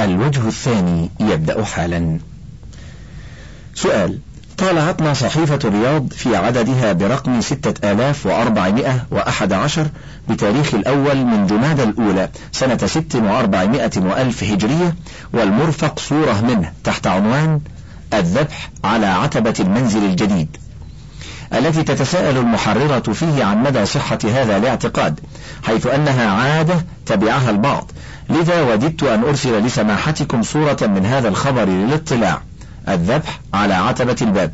الوجه الثاني يبدأ حالا. سؤال طالعتنا صحيفة الرياض في عددها برقم ستة آلاف وأربعمائة وأحد عشر بتاريخ الأول من جماد الأولى سنة ست وأربعمائة وألف هجرية والمرفق صورة منه تحت عنوان الذبح على عتبة المنزل الجديد. التي تتساءل المحررة فيه عن مدى صحة هذا الاعتقاد حيث أنها عادة تبعها البعض. لذا وددت أن أرسل لسماحتكم صورة من هذا الخبر للاطلاع. الذبح على عتبة الباب.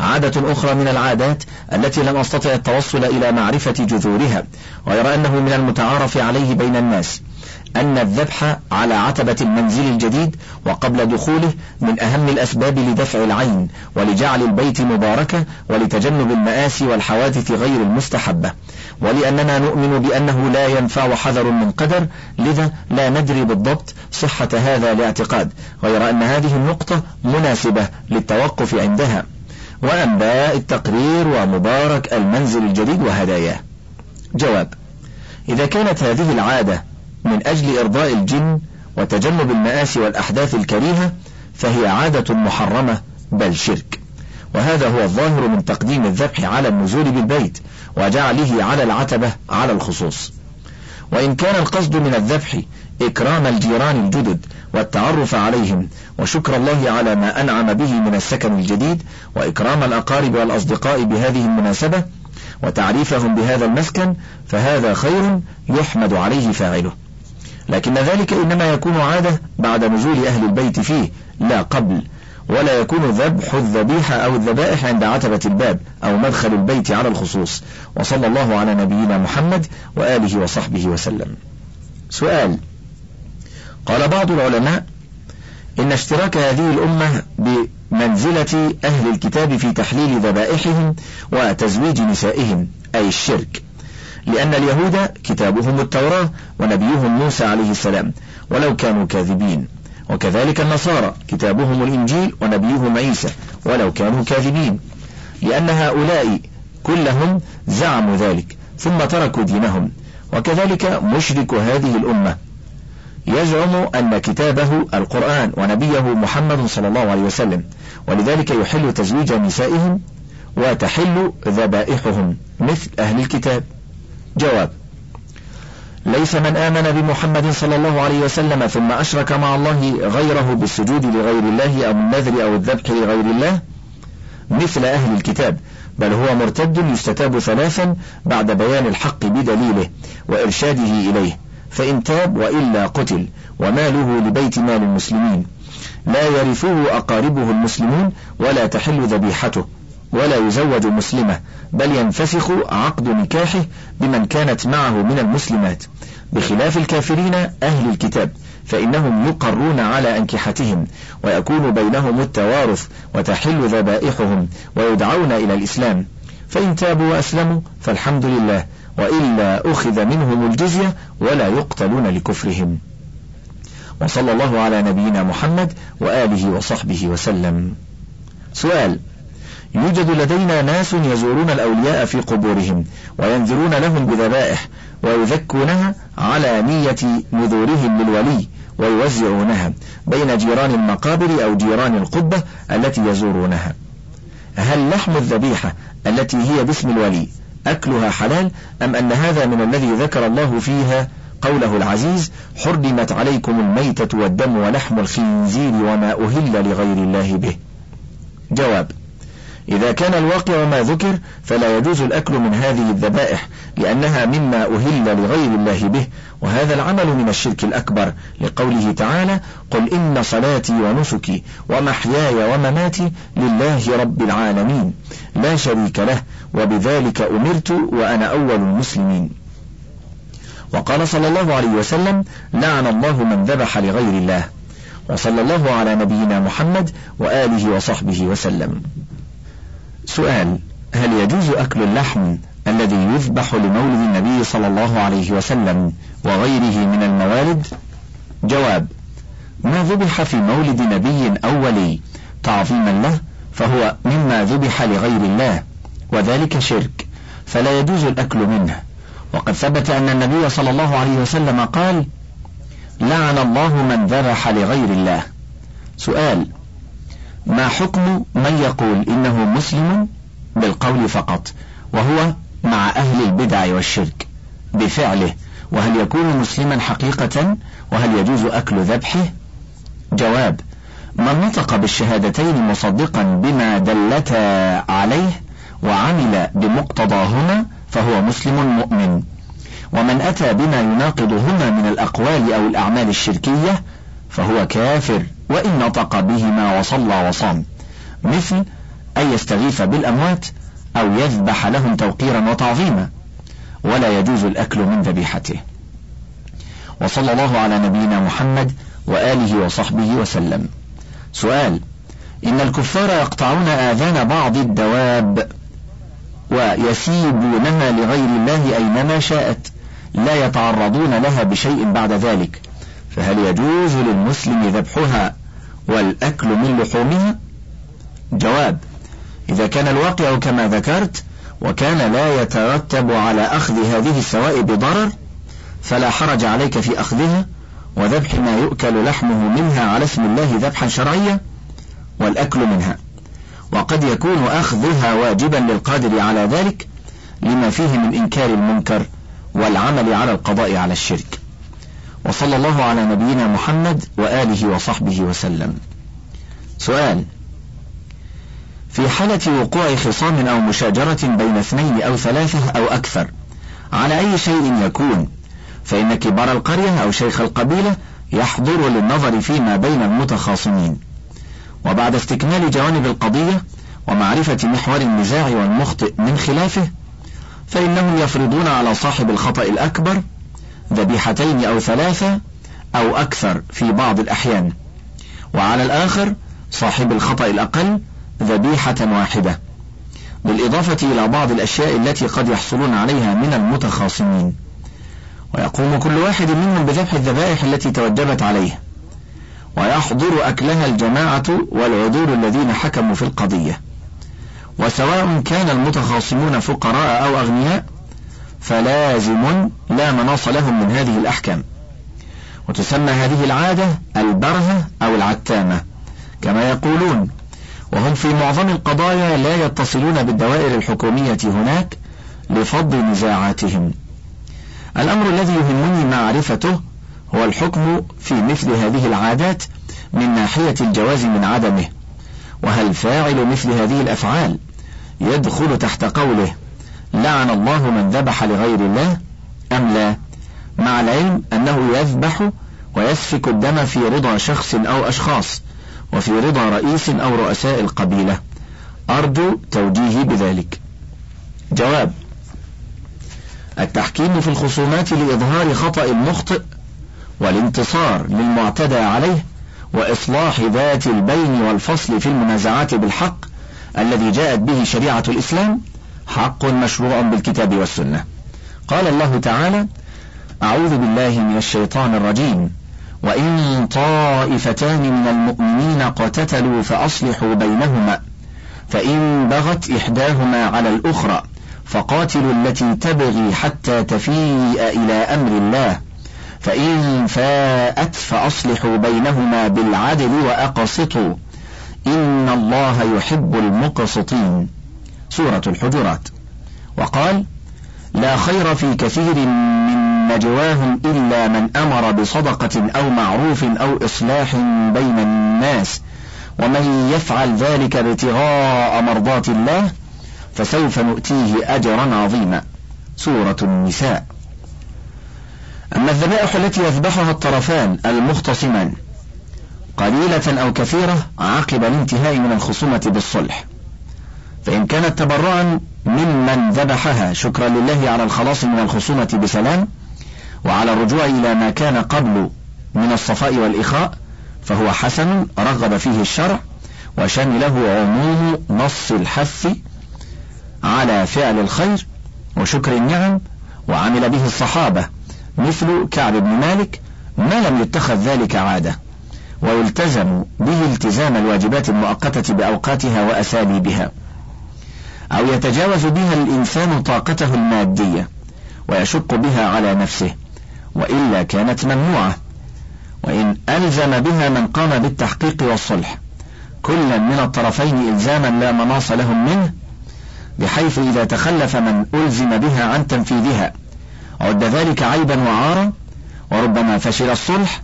عادة أخرى من العادات التي لم أستطع التوصل إلى معرفة جذورها غير أنه من المتعارف عليه بين الناس. أن الذبح على عتبة المنزل الجديد وقبل دخوله من أهم الأسباب لدفع العين ولجعل البيت مباركة ولتجنب المآسي والحوادث غير المستحبة. ولأننا نؤمن بأنه لا ينفع حذر من قدر لذا لا ندري بالضبط صحة هذا الاعتقاد غير أن هذه النقطة مناسبة للتوقف عندها. وأنباء التقرير ومبارك المنزل الجديد وهداياه. جواب إذا كانت هذه العادة من أجل إرضاء الجن وتجنب المآسي والأحداث الكريهة فهي عادة محرمة بل شرك. وهذا هو الظاهر من تقديم الذبح على النزول بالبيت وجعله على العتبة على الخصوص. وإن كان القصد من الذبح إكرام الجيران الجدد والتعرف عليهم وشكر الله على ما أنعم به من السكن الجديد وإكرام الأقارب والأصدقاء بهذه المناسبة وتعريفهم بهذا المسكن فهذا خير يحمد عليه فاعله. لكن ذلك إنما يكون عادة بعد نزول أهل البيت فيه لا قبل. ولا يكون ذبح الذبيحة أو الذبائح عند عتبة الباب أو مدخل البيت على الخصوص. وصلى الله على نبينا محمد وآله وصحبه وسلم. سؤال. قال بعض العلماء إن اشتراك هذه الأمة بمنزلة أهل الكتاب في تحليل ذبائحهم وتزويج نسائهم أي الشرك. لأن اليهود كتابهم التوراة ونبيهم موسى عليه السلام ولو كانوا كاذبين. وكذلك النصارى كتابهم الإنجيل ونبيهم عيسى ولو كانوا كاذبين. لأن هؤلاء كلهم زعموا ذلك ثم تركوا دينهم. وكذلك مشرك هذه الأمة. يزعم أن كتابه القرآن ونبيه محمد صلى الله عليه وسلم ولذلك يحل تزويج نسائهم وتحل ذبائحهم مثل أهل الكتاب. جواب. ليس من آمن بمحمد صلى الله عليه وسلم ثم أشرك مع الله غيره بالسجود لغير الله أو النذر أو الذبح لغير الله مثل أهل الكتاب بل هو مرتد يستتاب ثلاثا بعد بيان الحق بدليله وإرشاده إليه فإن تاب وإلا قتل وماله لبيت مال المسلمين. لا يرثه أقاربه المسلمون ولا تحل ذبيحته. ولا يزوج مسلمة بل ينفسخ عقد نكاحه بمن كانت معه من المسلمات. بخلاف الكافرين أهل الكتاب فإنهم يقرون على أنكحتهم ويكون بينهم التوارث وتحل ذبائحهم ويدعون إلى الإسلام. فإن تابوا وأسلموا فالحمد لله وإلا أخذ منهم الجزية ولا يقتلون لكفرهم. وصلى الله على نبينا محمد وآله وصحبه وسلم. سؤال يوجد لدينا ناس يزورون الأولياء في قبورهم وينذرون لهم بذبائح ويذكونها على نية نذورهم للولي ويوزعونها بين جيران المقابر أو جيران القبة التي يزورونها. هل لحم الذبيحة التي هي باسم الولي أكلها حلال أم أن هذا من الذي ذكر الله فيها قوله العزيز حرمت عليكم الميتة والدم ولحم الخنزير وما أهل لغير الله به؟ جواب إذا كان الواقع ما ذكر فلا يجوز الأكل من هذه الذبائح لأنها مما أهل لغير الله به وهذا العمل من الشرك الأكبر. لقوله تعالى قل إن صلاتي ونسكي ومحياي ومماتي لله رب العالمين لا شريك له وبذلك أمرت وأنا أول المسلمين. وقال صلى الله عليه وسلم لعن الله من ذبح لغير الله. وصلى الله على نبينا محمد وآله وصحبه وسلم. سؤال هل يجوز أكل اللحم الذي يذبح لمولد النبي صلى الله عليه وسلم وغيره من الموالد جواب ما ذبح في مولد نبي أو ولي تعظيما له فهو مما ذبح لغير الله وذلك شرك فلا يجوز الأكل منه. وقد ثبت أن النبي صلى الله عليه وسلم قال لعن الله من ذبح لغير الله. سؤال ما حكم من يقول إنه مسلم بالقول فقط وهو مع أهل البدع والشرك بفعله؟ وهل يكون مسلما حقيقة؟ وهل يجوز أكل ذبحه؟ جواب من نطق بالشهادتين مصدقا بما دلتا عليه وعمل بمقتضاهما فهو مسلم مؤمن. ومن أتى بما يناقضهما من الأقوال أو الأعمال الشركية فهو كافر. وإن نطق بهما وصلى وصام. مثل أن يستغيث بالأموات أو يذبح لهم توقيرا وتعظيما. ولا يجوز الأكل من ذبيحته. وصلى الله على نبينا محمد وآله وصحبه وسلم. سؤال إن الكفار يقطعون آذان بعض الدواب ويسيبونها لغير الله أينما شاءت لا يتعرضون لها بشيء بعد ذلك. فهل يجوز للمسلم ذبحها والأكل من لحومها؟ جواب إذا كان الواقع كما ذكرت وكان لا يترتب على أخذ هذه السوائب ضرر فلا حرج عليك في أخذها وذبح ما يؤكل لحمه منها على اسم الله ذبحا شرعيا والأكل منها. وقد يكون أخذها واجبا للقادر على ذلك لما فيه من إنكار المنكر والعمل على القضاء على الشرك. وصلى الله على نبينا محمد وآله وصحبه وسلم. سؤال في حالة وقوع خصام أو مشاجرة بين اثنين أو ثلاثة أو أكثر على أي شيء يكون؟ فإن كبار القرية أو شيخ القبيلة يحضر للنظر فيما بين المتخاصمين. وبعد استكمال جوانب القضية ومعرفة محور النزاع والمخطئ من خلافه فإنهم يفرضون على صاحب الخطأ الأكبر ذبيحتين أو ثلاثة أو أكثر في بعض الأحيان. وعلى الآخر صاحب الخطأ الأقل ذبيحة واحدة. بالإضافة إلى بعض الأشياء التي قد يحصلون عليها من المتخاصمين. ويقوم كل واحد منهم بذبح الذبائح التي توجبت عليه. ويحضر أكلها الجماعة والعذور الذين حكموا في القضية. وسواء كان المتخاصمون فقراء أو أغنياء فلازم لا مناص لهم من هذه الأحكام. وتسمى هذه العادة البرهة أو العتامة كما يقولون. وهم في معظم القضايا لا يتصلون بالدوائر الحكومية هناك لفض نزاعاتهم. الأمر الذي يهمني معرفته هو الحكم في مثل هذه العادات من ناحية الجواز من عدمه. وهل فاعل مثل هذه الأفعال يدخل تحت قوله لعن الله من ذبح لغير الله أم لا؟ مع العلم أنه يذبح ويسفك الدم في رضا شخص أو أشخاص وفي رضا رئيس أو رؤساء القبيلة. أرجو توجيهي بذلك. جواب التحكيم في الخصومات لإظهار خطأ المخطئ والانتصار للمعتدى عليه وإصلاح ذات البين والفصل في المنازعات بالحق الذي جاءت به شريعة الإسلام حق مشروع بالكتاب والسنة. قال الله تعالى أعوذ بالله من الشيطان الرجيم. وإن طائفتان من المؤمنين اقتتلوا فأصلحوا بينهما فإن بغت إحداهما على الأخرى فقاتلوا التي تبغي حتى تفيء إلى أمر الله فإن فاءت فأصلحوا بينهما بالعدل وأقسطوا. إن الله يحب المقسطين. سورة الحجرات. وقال لا خير في كثير من نجواهم إلا من أمر بصدقة أو معروف أو إصلاح بين الناس ومن يفعل ذلك ابتغاء مرضات الله فسوف نؤتيه أجرا عظيما. سورة النساء. أما الذبائح التي يذبحها الطرفان المختصمان قليلة أو كثيرة عقب الانتهاء من الخصومة بالصلح. فإن كانت تبرعا ممن ذبحها. شكرا لله على الخلاص من الخصومة بسلام وعلى الرجوع إلى ما كان قبل من الصفاء والإخاء فهو حسن رغب فيه الشرع وشمله عموم نص الحث على فعل الخير وشكر النعم وعمل به الصحابة مثل كعب بن مالك ما لم يتخذ ذلك عادة ويلتزم به التزام الواجبات المؤقتة بأوقاتها وأساليبها. أو يتجاوز بها الإنسان طاقته المادية ويشق بها على نفسه وإلا كانت ممنوعة. وإن ألزم بها من قام بالتحقيق والصلح. كلا من الطرفين إلزاما لا مناص لهم منه بحيث إذا تخلف من ألزم بها عن تنفيذها. عد ذلك عيبا وعارا وربما فشل الصلح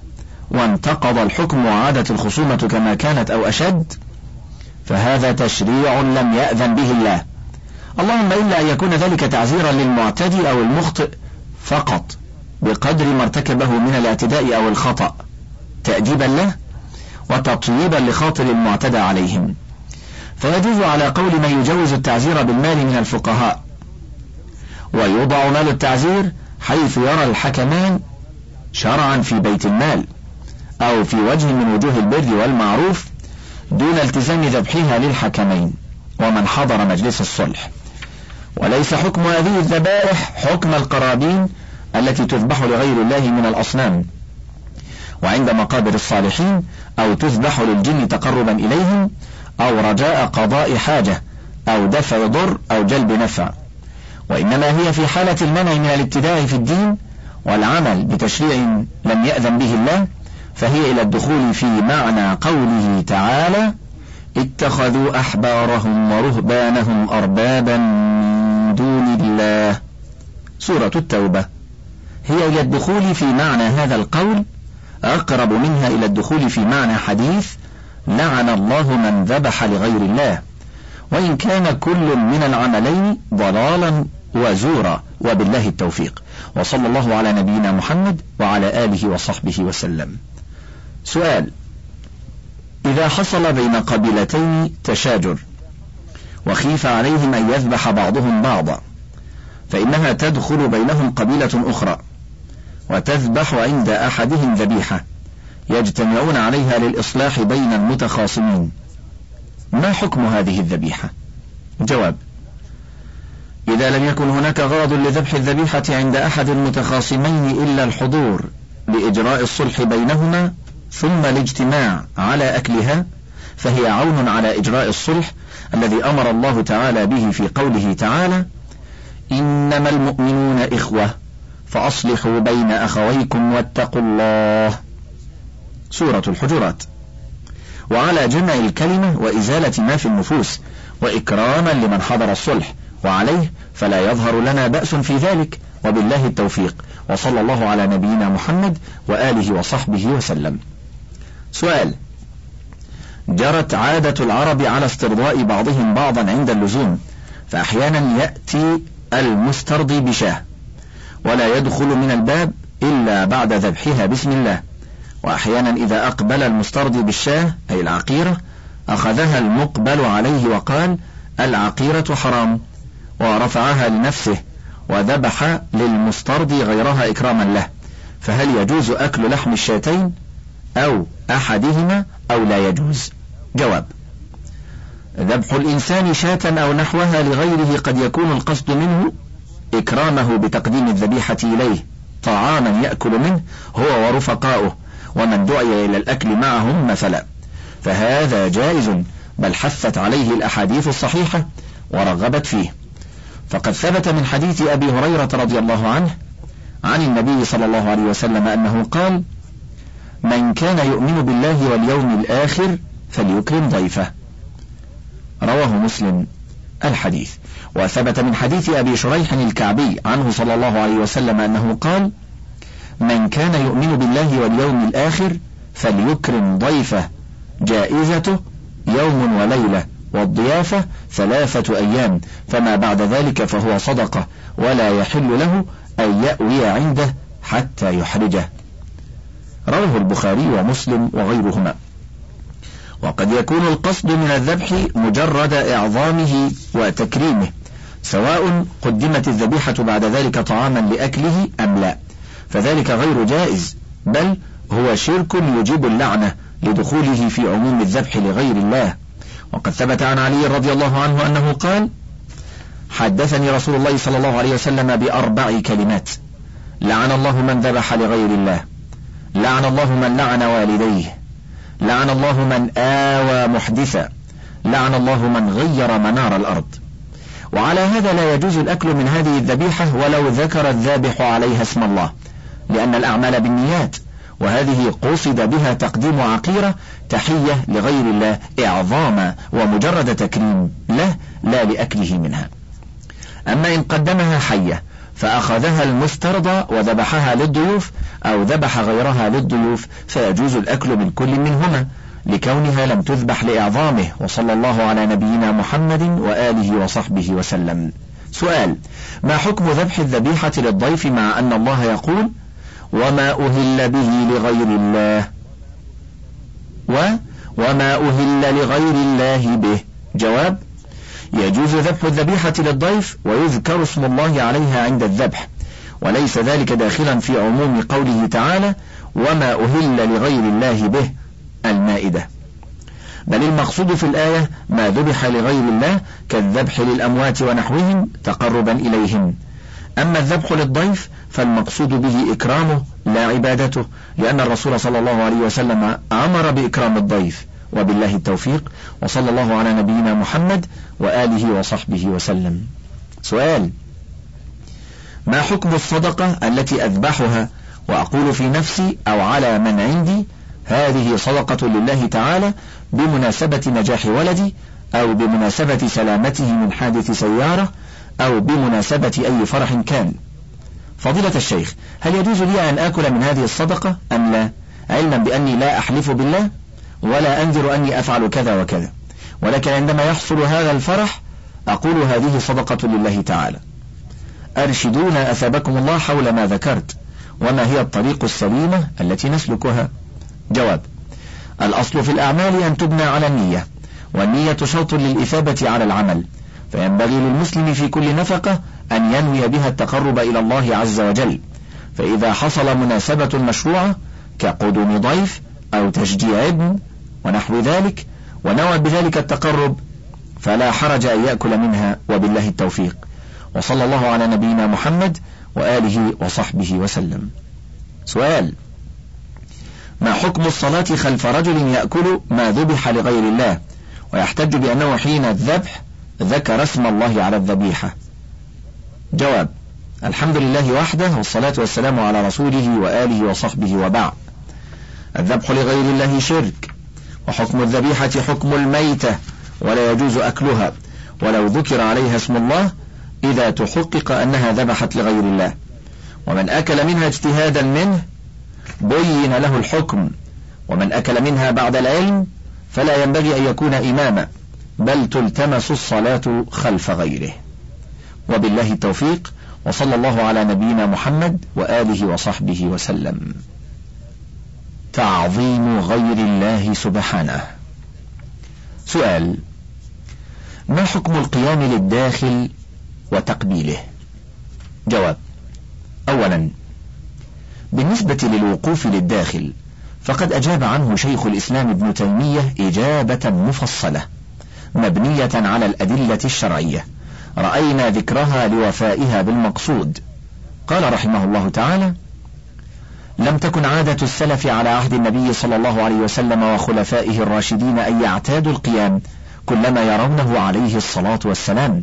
وانتقض الحكم وعادت الخصومة كما كانت أو أشد. فهذا تشريع لم يأذن به الله. اللهم إلا أن يكون ذلك تعزيرا للمعتدي أو المخطئ فقط بقدر ما ارتكبه من الاعتداء أو الخطأ تأديبا له وتطييبا لخاطر المعتدى عليهم. فيجوز على قول من يجوز التعزير بالمال من الفقهاء. ويوضع مال التعزير حيث يرى الحكمان شرعا في بيت المال أو في وجه من وجوه البر والمعروف دون التزام ذبحها للحكمين. ومن حضر مجلس الصلح. وليس حكم هذه الذبائح حكم القرابين التي تذبح لغير الله من الأصنام. وعند مقابر الصالحين أو تذبح للجن تقربا إليهم أو رجاء قضاء حاجة أو دفع ضر أو جلب نفع. وإنما هي في حالة المنع من الابتداع في الدين والعمل بتشريع لم يأذن به الله فهي إلى الدخول في معنى قوله تعالى اتخذوا أحبارهم ورهبانهم أربابا من دون الله. سورة التوبة. هي إلى الدخول في معنى هذا القول أقرب منها إلى الدخول في معنى حديث لعن الله من ذبح لغير الله. وإن كان كل من العملين ضلالا وزورا وبالله التوفيق. وصلى الله على نبينا محمد وعلى آله وصحبه وسلم. سؤال إذا حصل بين قبيلتين تشاجر وخيف عليهم أن يذبح بعضهم بعضا فإنها تدخل بينهم قبيلة أخرى وتذبح عند أحدهم ذبيحة يجتمعون عليها للإصلاح بين المتخاصمين. ما حكم هذه الذبيحة؟ جواب إذا لم يكن هناك غرض لذبح الذبيحة عند أحد المتخاصمين إلا الحضور لإجراء الصلح بينهما ثم الاجتماع على أكلها فهي عون على إجراء الصلح الذي أمر الله تعالى به في قوله تعالى إنما المؤمنون إخوة فأصلحوا بين أخويكم واتقوا الله. سورة الحجرات. وعلى جمع الكلمة وإزالة ما في النفوس وإكراما لمن حضر الصلح وعليه فلا يظهر لنا بأس في ذلك. وبالله التوفيق. وصلى الله على نبينا محمد وآله وصحبه وسلم. سؤال جرت عادة العرب على استرضاء بعضهم بعضا عند اللزوم فأحيانا يأتي المسترضي بشاه ولا يدخل من الباب إلا بعد ذبحها بسم الله. وأحيانا إذا أقبل المسترضي بالشاه أي العقيرة أخذها المقبل عليه وقال العقيرة حرام. ورفعها لنفسه وذبح للمسترضي غيرها إكراما له. فهل يجوز أكل لحم الشاتين؟ أو أحدهما أو لا يجوز؟ جواب. ذبح الإنسان شاة أو نحوها لغيره قد يكون القصد منه إكرامه بتقديم الذبيحة إليه. طعاما يأكل منه هو ورفقاؤه ومن دعي إلى الأكل معهم مثلا. فهذا جائز بل حثت عليه الأحاديث الصحيحة ورغبت فيه. فقد ثبت من حديث أبي هريرة رضي الله عنه عن النبي صلى الله عليه وسلم أنه قال من كان يؤمن بالله واليوم الآخر فليكرم ضيفه. رواه مسلم الحديث. وثبت من حديث أبي شريح الكعبي عنه صلى الله عليه وسلم أنه قال من كان يؤمن بالله واليوم الآخر فليكرم ضيفه جائزته يوم وليلة والضيافة ثلاثة أيام فما بعد ذلك فهو صدقة ولا يحل له أن يأوي عنده حتى يحرجه. رواه البخاري ومسلم وغيرهما. وقد يكون القصد من الذبح مجرد إعظامه وتكريمه سواء قدمت الذبيحة بعد ذلك طعاما لأكله أم لا. فذلك غير جائز بل هو شرك يجيب اللعنة لدخوله في عموم الذبح لغير الله. وقد ثبت عن علي رضي الله عنه أنه قال حدثني رسول الله صلى الله عليه وسلم بأربع كلمات لعن الله من ذبح لغير الله لعن الله من لعن والديه لعن الله من آوى محدثا. لعن الله من غير منار الأرض. وعلى هذا لا يجوز الأكل من هذه الذبيحة ولو ذكر الذابح عليها اسم الله لأن الأعمال بالنيات وهذه قصد بها تقديم عقيرة تحية لغير الله إعظاما ومجرد تكريم له لا لأكله منها. أما إن قدمها حية فأخذها المفترض وذبحها للضيوف أو ذبح غيرها للضيوف فيجوز الأكل من كل منهما لكونها لم تذبح لإعظامه. وصلى الله على نبينا محمد وآله وصحبه وسلم. سؤال ما حكم ذبح الذبيحة للضيف مع أن الله يقول وما أهل به لغير الله و وما أهل لغير الله به جواب يجوز ذبح الذبيحة للضيف ويذكر اسم الله عليها عند الذبح. وليس ذلك داخلا في عموم قوله تعالى وما أهل لغير الله به المائدة. بل المقصود في الآية ما ذبح لغير الله كالذبح للأموات ونحوهم تقربا إليهم أما الذبح للضيف فالمقصود به إكرامه لا عبادته لأن الرسول صلى الله عليه وسلم أمر بإكرام الضيف. وبالله التوفيق وصلى الله على نبينا محمد وآله وصحبه وسلم. سؤال ما حكم الصدقة التي أذبحها وأقول في نفسي أو على من عندي هذه صدقة لله تعالى بمناسبة نجاح ولدي أو بمناسبة سلامته من حادث سيارة أو بمناسبة أي فرح كان؟ فضيلة الشيخ هل يجوز لي أن آكل من هذه الصدقة أم لا؟ علما بأني لا أحلف بالله ولا أنذر أني أفعل كذا وكذا. ولكن عندما يحصل هذا الفرح أقول هذه صدقة لله تعالى. أرشدونا أثابكم الله حول ما ذكرت وما هي الطريق السليمة التي نسلكها. جواب الأصل في الأعمال أن تبنى على النية والنية شرط للإثابة على العمل. فينبغي للمسلم في كل نفقة أن ينوي بها التقرب إلى الله عز وجل. فإذا حصل مناسبة مشروعة كقدوم ضيف أو تشجيع ابن ونحو ذلك ونوى بذلك التقرب فلا حرج أن يأكل منها وبالله التوفيق. وصلى الله على نبينا محمد وآله وصحبه وسلم. سؤال ما حكم الصلاة خلف رجل يأكل ما ذبح لغير الله؟ ويحتج بأنه حين الذبح ذكر اسم الله على الذبيحة. جواب الحمد لله وحده والصلاة والسلام على رسوله وآله وصحبه وبعد. الذبح لغير الله شرك. وحكم الذبيحة حكم الميتة ولا يجوز أكلها. ولو ذكر عليها اسم الله إذا تحقق أنها ذبحت لغير الله. ومن أكل منها اجتهادا منه بين له الحكم. ومن أكل منها بعد العلم فلا ينبغي أن يكون إماما بل تلتمس الصلاة خلف غيره. وبالله التوفيق وصلى الله على نبينا محمد وآله وصحبه وسلم. تعظيم غير الله سبحانه. سؤال ما حكم القيام للداخل وتقبيله؟ جواب أولا بالنسبة للوقوف للداخل فقد أجاب عنه شيخ الإسلام ابن تيمية إجابة مفصلة مبنية على الأدلة الشرعية رأينا ذكرها لوفائها بالمقصود. قال رحمه الله تعالى لم تكن عادة السلف على عهد النبي صلى الله عليه وسلم وخلفائه الراشدين أن يعتادوا القيام كلما يرونه عليه الصلاة والسلام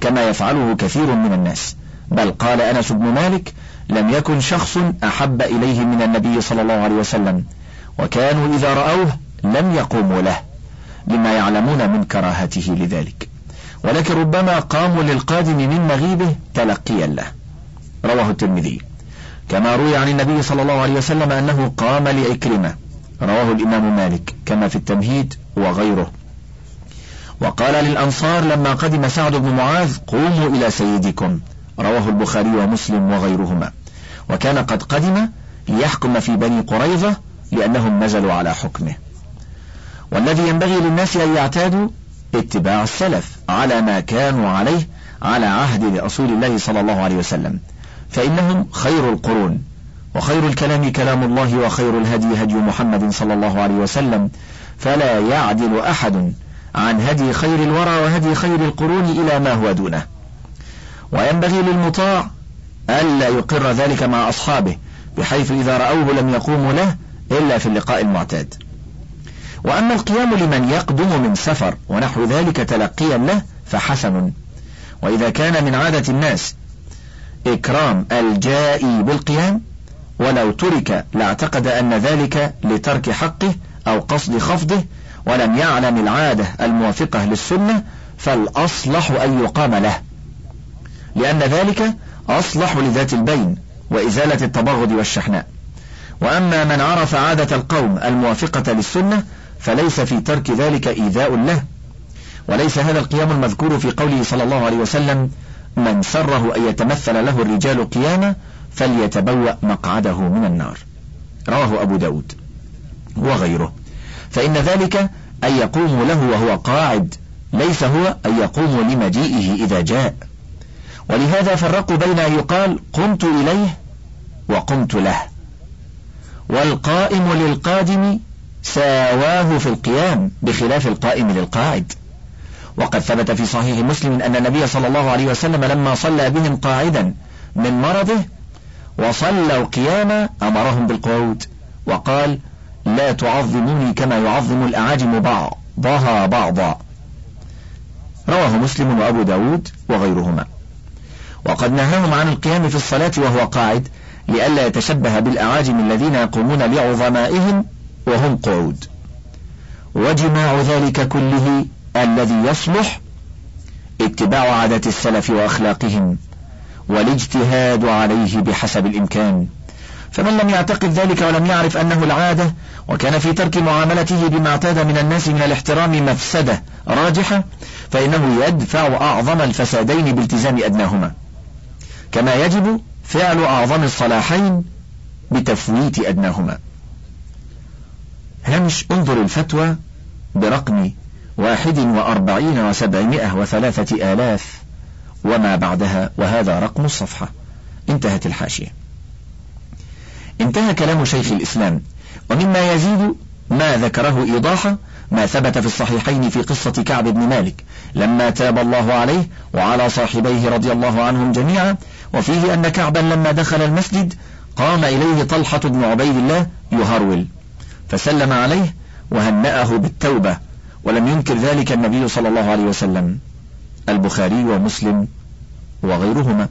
كما يفعله كثير من الناس. بل قال أنس بن مالك لم يكن شخص أحب إليه من النبي صلى الله عليه وسلم وكانوا إذا رأوه لم يقوموا له لما يعلمون من كراهته لذلك. ولكن ربما قاموا للقادم من مغيبه تلقيا له. رواه الترمذي. كما روي عن النبي صلى الله عليه وسلم أنه قام لعكرمة رواه الإمام مالك. كما في التمهيد وغيره. وقال للأنصار لما قدم سعد بن معاذ قوموا إلى سيدكم. رواه البخاري ومسلم وغيرهما. وكان قد قدم ليحكم في بني قريظة لأنهم نزلوا على حكمه. والذي ينبغي للناس أن يعتادوا اتباع السلف على ما كانوا عليه على عهد رسول الله صلى الله عليه وسلم. فإنهم خير القرون وخير الكلام كلام الله وخير الهدي هدي محمد صلى الله عليه وسلم. فلا يعدل أحد عن هدي خير الورى وهدي خير القرون إلى ما هو دونه. وينبغي للمطاع ألا يقر ذلك مع أصحابه بحيث إذا رأوه لم يقوموا له إلا في اللقاء المعتاد. وأما القيام لمن يقدم من سفر ونحو ذلك تلقيا له فحسن. وإذا كان من عادة الناس إكرام الجائي بالقيام ولو ترك لاعتقد أن ذلك لترك حقه أو قصد خفضه ولم يعلم العادة الموافقة للسنة فالأصلح أن يقام له. لأن ذلك أصلح لذات البين وإزالة التبغض والشحناء. وأما من عرف عادة القوم الموافقة للسنة فليس في ترك ذلك إيذاء له. وليس هذا القيام المذكور في قوله صلى الله عليه وسلم من سره أن يتمثل له الرجال قياما فليتبوأ مقعده من النار. رواه أبو داود وغيره. فإن ذلك أن يقوم له وهو قاعد ليس هو أن يقوم لمجيئه إذا جاء. ولهذا فرقوا بين أن يقال قمت إليه وقمت له. والقائم للقادم ساواه في القيام بخلاف القائم للقاعد. وقد ثبت في صحيح مسلم أن النبي صلى الله عليه وسلم لما صلى بهم قاعدا من مرضه وصلوا قياما أمرهم بالقعود وقال لا تعظموني كما يعظم الأعاجم بعضها بعضا. رواه مسلم وأبو داود وغيرهما. وقد نهاهم عن القيام في الصلاة وهو قاعد لئلا يتشبه بالأعاجم الذين يقومون لعظمائهم وهم قعود. وجماع ذلك كله الذي يصلح اتباع عادة السلف وأخلاقهم والاجتهاد عليه بحسب الإمكان. فمن لم يعتقد ذلك ولم يعرف أنه العادة وكان في ترك معاملته بما اعتاد من الناس من الاحترام مفسدة راجحة فإنه يدفع أعظم الفسادين بالتزام أدناهما. كما يجب فعل أعظم الصلاحين بتفويت أدناهما. هامش انظر الفتوى برقم واحد وأربعين وسبعمائة وثلاثة آلاف وما بعدها وهذا رقم الصفحة. انتهت الحاشية. انتهى كلام شيخ الإسلام. ومما يزيد ما ذكره إيضاحا ما ثبت في الصحيحين في قصة كعب بن مالك. لما تاب الله عليه وعلى صاحبيه رضي الله عنهم جميعا وفيه أن كعبا لما دخل المسجد قام إليه طلحة بن عبيد الله يهرول فسلم عليه وهنأه بالتوبة. ولم ينكر ذلك النبي صلى الله عليه وسلم البخاري ومسلم وغيرهما.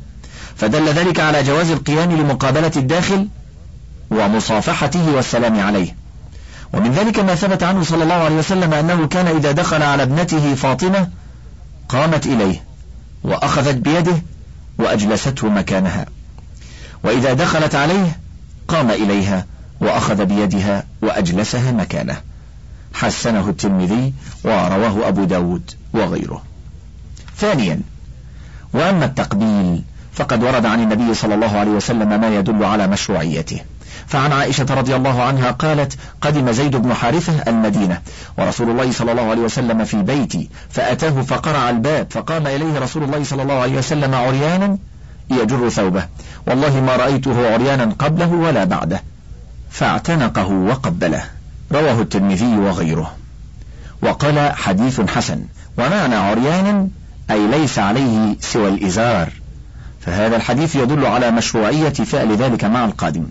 فدل ذلك على جواز القيام لمقابلة الداخل ومصافحته والسلام عليه. ومن ذلك ما ثبت عنه صلى الله عليه وسلم أنه كان إذا دخل على ابنته فاطمة قامت إليه وأخذت بيده وأجلسته مكانها. وإذا دخلت عليه قام إليها وأخذ بيدها وأجلسها مكانه. حسنه الترمذي ورواه أبو داود وغيره. ثانيا وأما التقبيل فقد ورد عن النبي صلى الله عليه وسلم ما يدل على مشروعيته. فعن عائشة رضي الله عنها قالت قدم زيد بن حارثة المدينة ورسول الله صلى الله عليه وسلم في بيتي فأتاه فقرع الباب فقام إليه رسول الله صلى الله عليه وسلم عريانا يجر ثوبه. والله ما رأيته عريانا قبله ولا بعده. فاعتنقه وقبله. رواه الترمذي وغيره. وقال حديث حسن ومعنى عريانا أي ليس عليه سوى الإزار. فهذا الحديث يدل على مشروعية فعل ذلك مع القادم.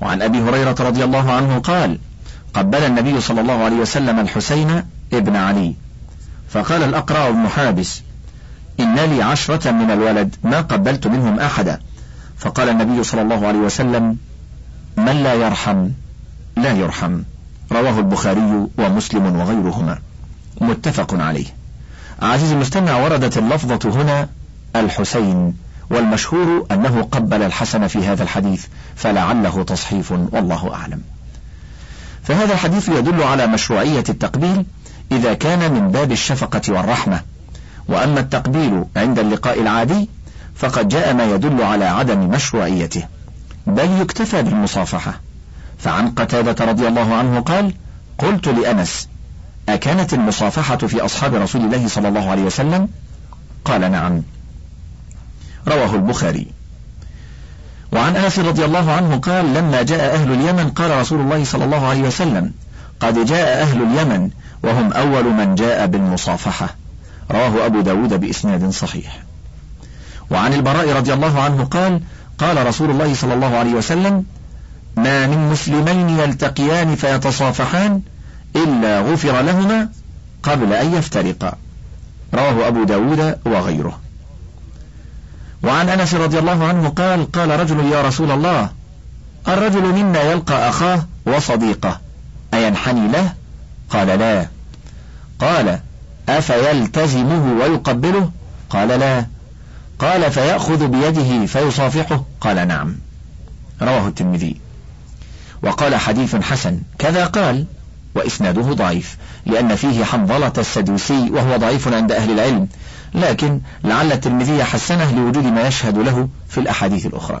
وعن أبي هريرة رضي الله عنه قال قبل النبي صلى الله عليه وسلم الحسين ابن علي. فقال الأقرع بن حابس إن لي عشرة من الولد ما قبلت منهم أحدا. فقال النبي صلى الله عليه وسلم من لا يرحم؟ لا يرحم. رواه البخاري ومسلم وغيرهما. متفق عليه. عزيزي المستمع وردت اللفظة هنا الحسين والمشهور أنه قبل الحسن في هذا الحديث فلعله تصحيف والله أعلم. فهذا الحديث يدل على مشروعية التقبيل إذا كان من باب الشفقة والرحمة. وأما التقبيل عند اللقاء العادي فقد جاء ما يدل على عدم مشروعيته. بل يكتفى بالمصافحة. فعن قتادة رضي الله عنه قال قلت لأنس أكانت المصافحة في أصحاب رسول الله صلى الله عليه وسلم؟ قال نعم. رواه البخاري. وعن أنس رضي الله عنه قال لما جاء أهل اليمن قال رسول الله صلى الله عليه وسلم قد جاء أهل اليمن وهم أول من جاء بالمصافحة. رواه أبو داود بإسناد صحيح. وعن البراء رضي الله عنه قال قال رسول الله صلى الله عليه وسلم ما من مسلمين يلتقيان فيتصافحان إلا غفر لهما قبل أن يفترقا. رواه أبو داود وغيره. وعن أنس رضي الله عنه قال قال رجل يا رسول الله الرجل منا يلقى أخاه وصديقه أينحني له؟ قال لا. قال أفيلتزمه ويقبله؟ قال لا. قال فيأخذ بيده فيصافحه؟ قال نعم. رواه الترمذي. وقال حديث حسن كذا قال وإسناده ضعيف لأن فيه حنظلة السدوسي وهو ضعيف عند أهل العلم لكن لعل الترمذي حسنه لوجود ما يشهد له في الأحاديث الأخرى.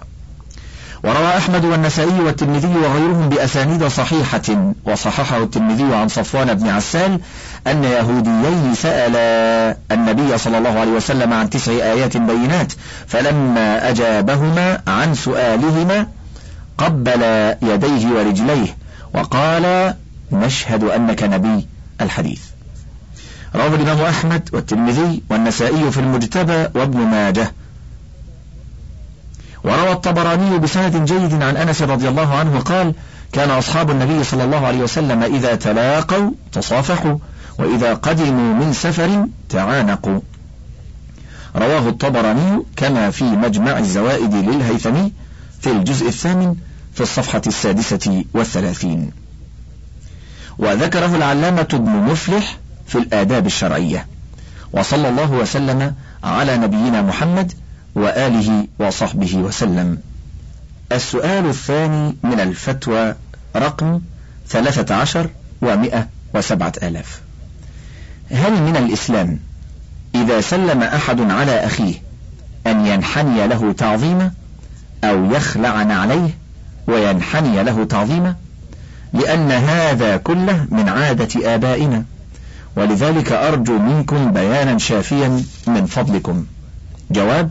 وروى أحمد والنسائي والترمذي وغيرهم بأسانيد صحيحة وصححه الترمذي عن صفوان بن عسال أن يهوديين سألا النبي صلى الله عليه وسلم عن تسع آيات بينات فلما أجابهما عن سؤالهما قبل يديه ورجليه وقال نشهد أنك نبي الحديث رواه الإمام أحمد والترمذي والنسائي في المجتبى وابن ماجه. وروى الطبراني بسند جيد عن أنس رضي الله عنه قال كان أصحاب النبي صلى الله عليه وسلم إذا تلاقوا تصافحوا وإذا قدموا من سفر تعانقوا رواه الطبراني كما في مجمع الزوائد للهيثمي في الجزء الثامن في الصفحة السادسة والثلاثين. وذكره العلامة ابن مفلح في الآداب الشرعية. وصلى الله وسلم على نبينا محمد وآله وصحبه وسلم. السؤال الثاني من الفتوى رقم ثلاثة عشر ومئة وسبعة آلاف. هل من الإسلام إذا سلم أحد على أخيه أن ينحني له تعظيما أو يخلع عليه وينحني له تعظيما لأن هذا كله من عادة آبائنا. ولذلك أرجو منكم بيانا شافيا من فضلكم. جواب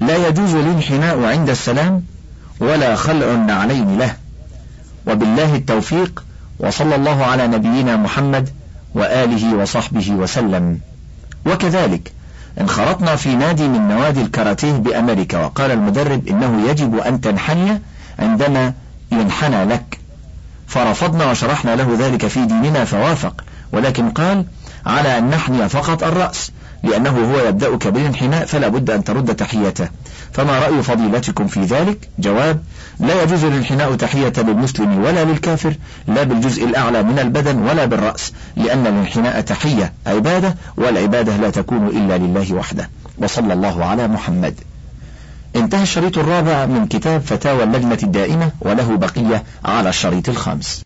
لا يجوز الانحناء عند السلام ولا خلع النعلين له. وبالله التوفيق وصلى الله على نبينا محمد وآله وصحبه وسلم. وكذلك انخرطنا في نادي من نوادي الكاراتيه بأمريكا. وقال المدرب إنه يجب أن تنحني عندما ينحنى لك. فرفضنا وشرحنا له ذلك في ديننا فوافق. ولكن قال على أن نحني فقط الرأس لأنه هو يبدأك بالانحناء فلا بد أن ترد تحيته. فما رأي فضيلتكم في ذلك؟ جواب لا يجوز الانحناء تحية للمسلم ولا للكافر لا بالجزء الأعلى من البدن ولا بالرأس لأن الانحناء تحية عبادة والعبادة لا تكون إلا لله وحده. وصلى الله على محمد. انتهى الشريط الرابع من كتاب فتاوى اللجنة الدائمة وله بقية على الشريط الخامس.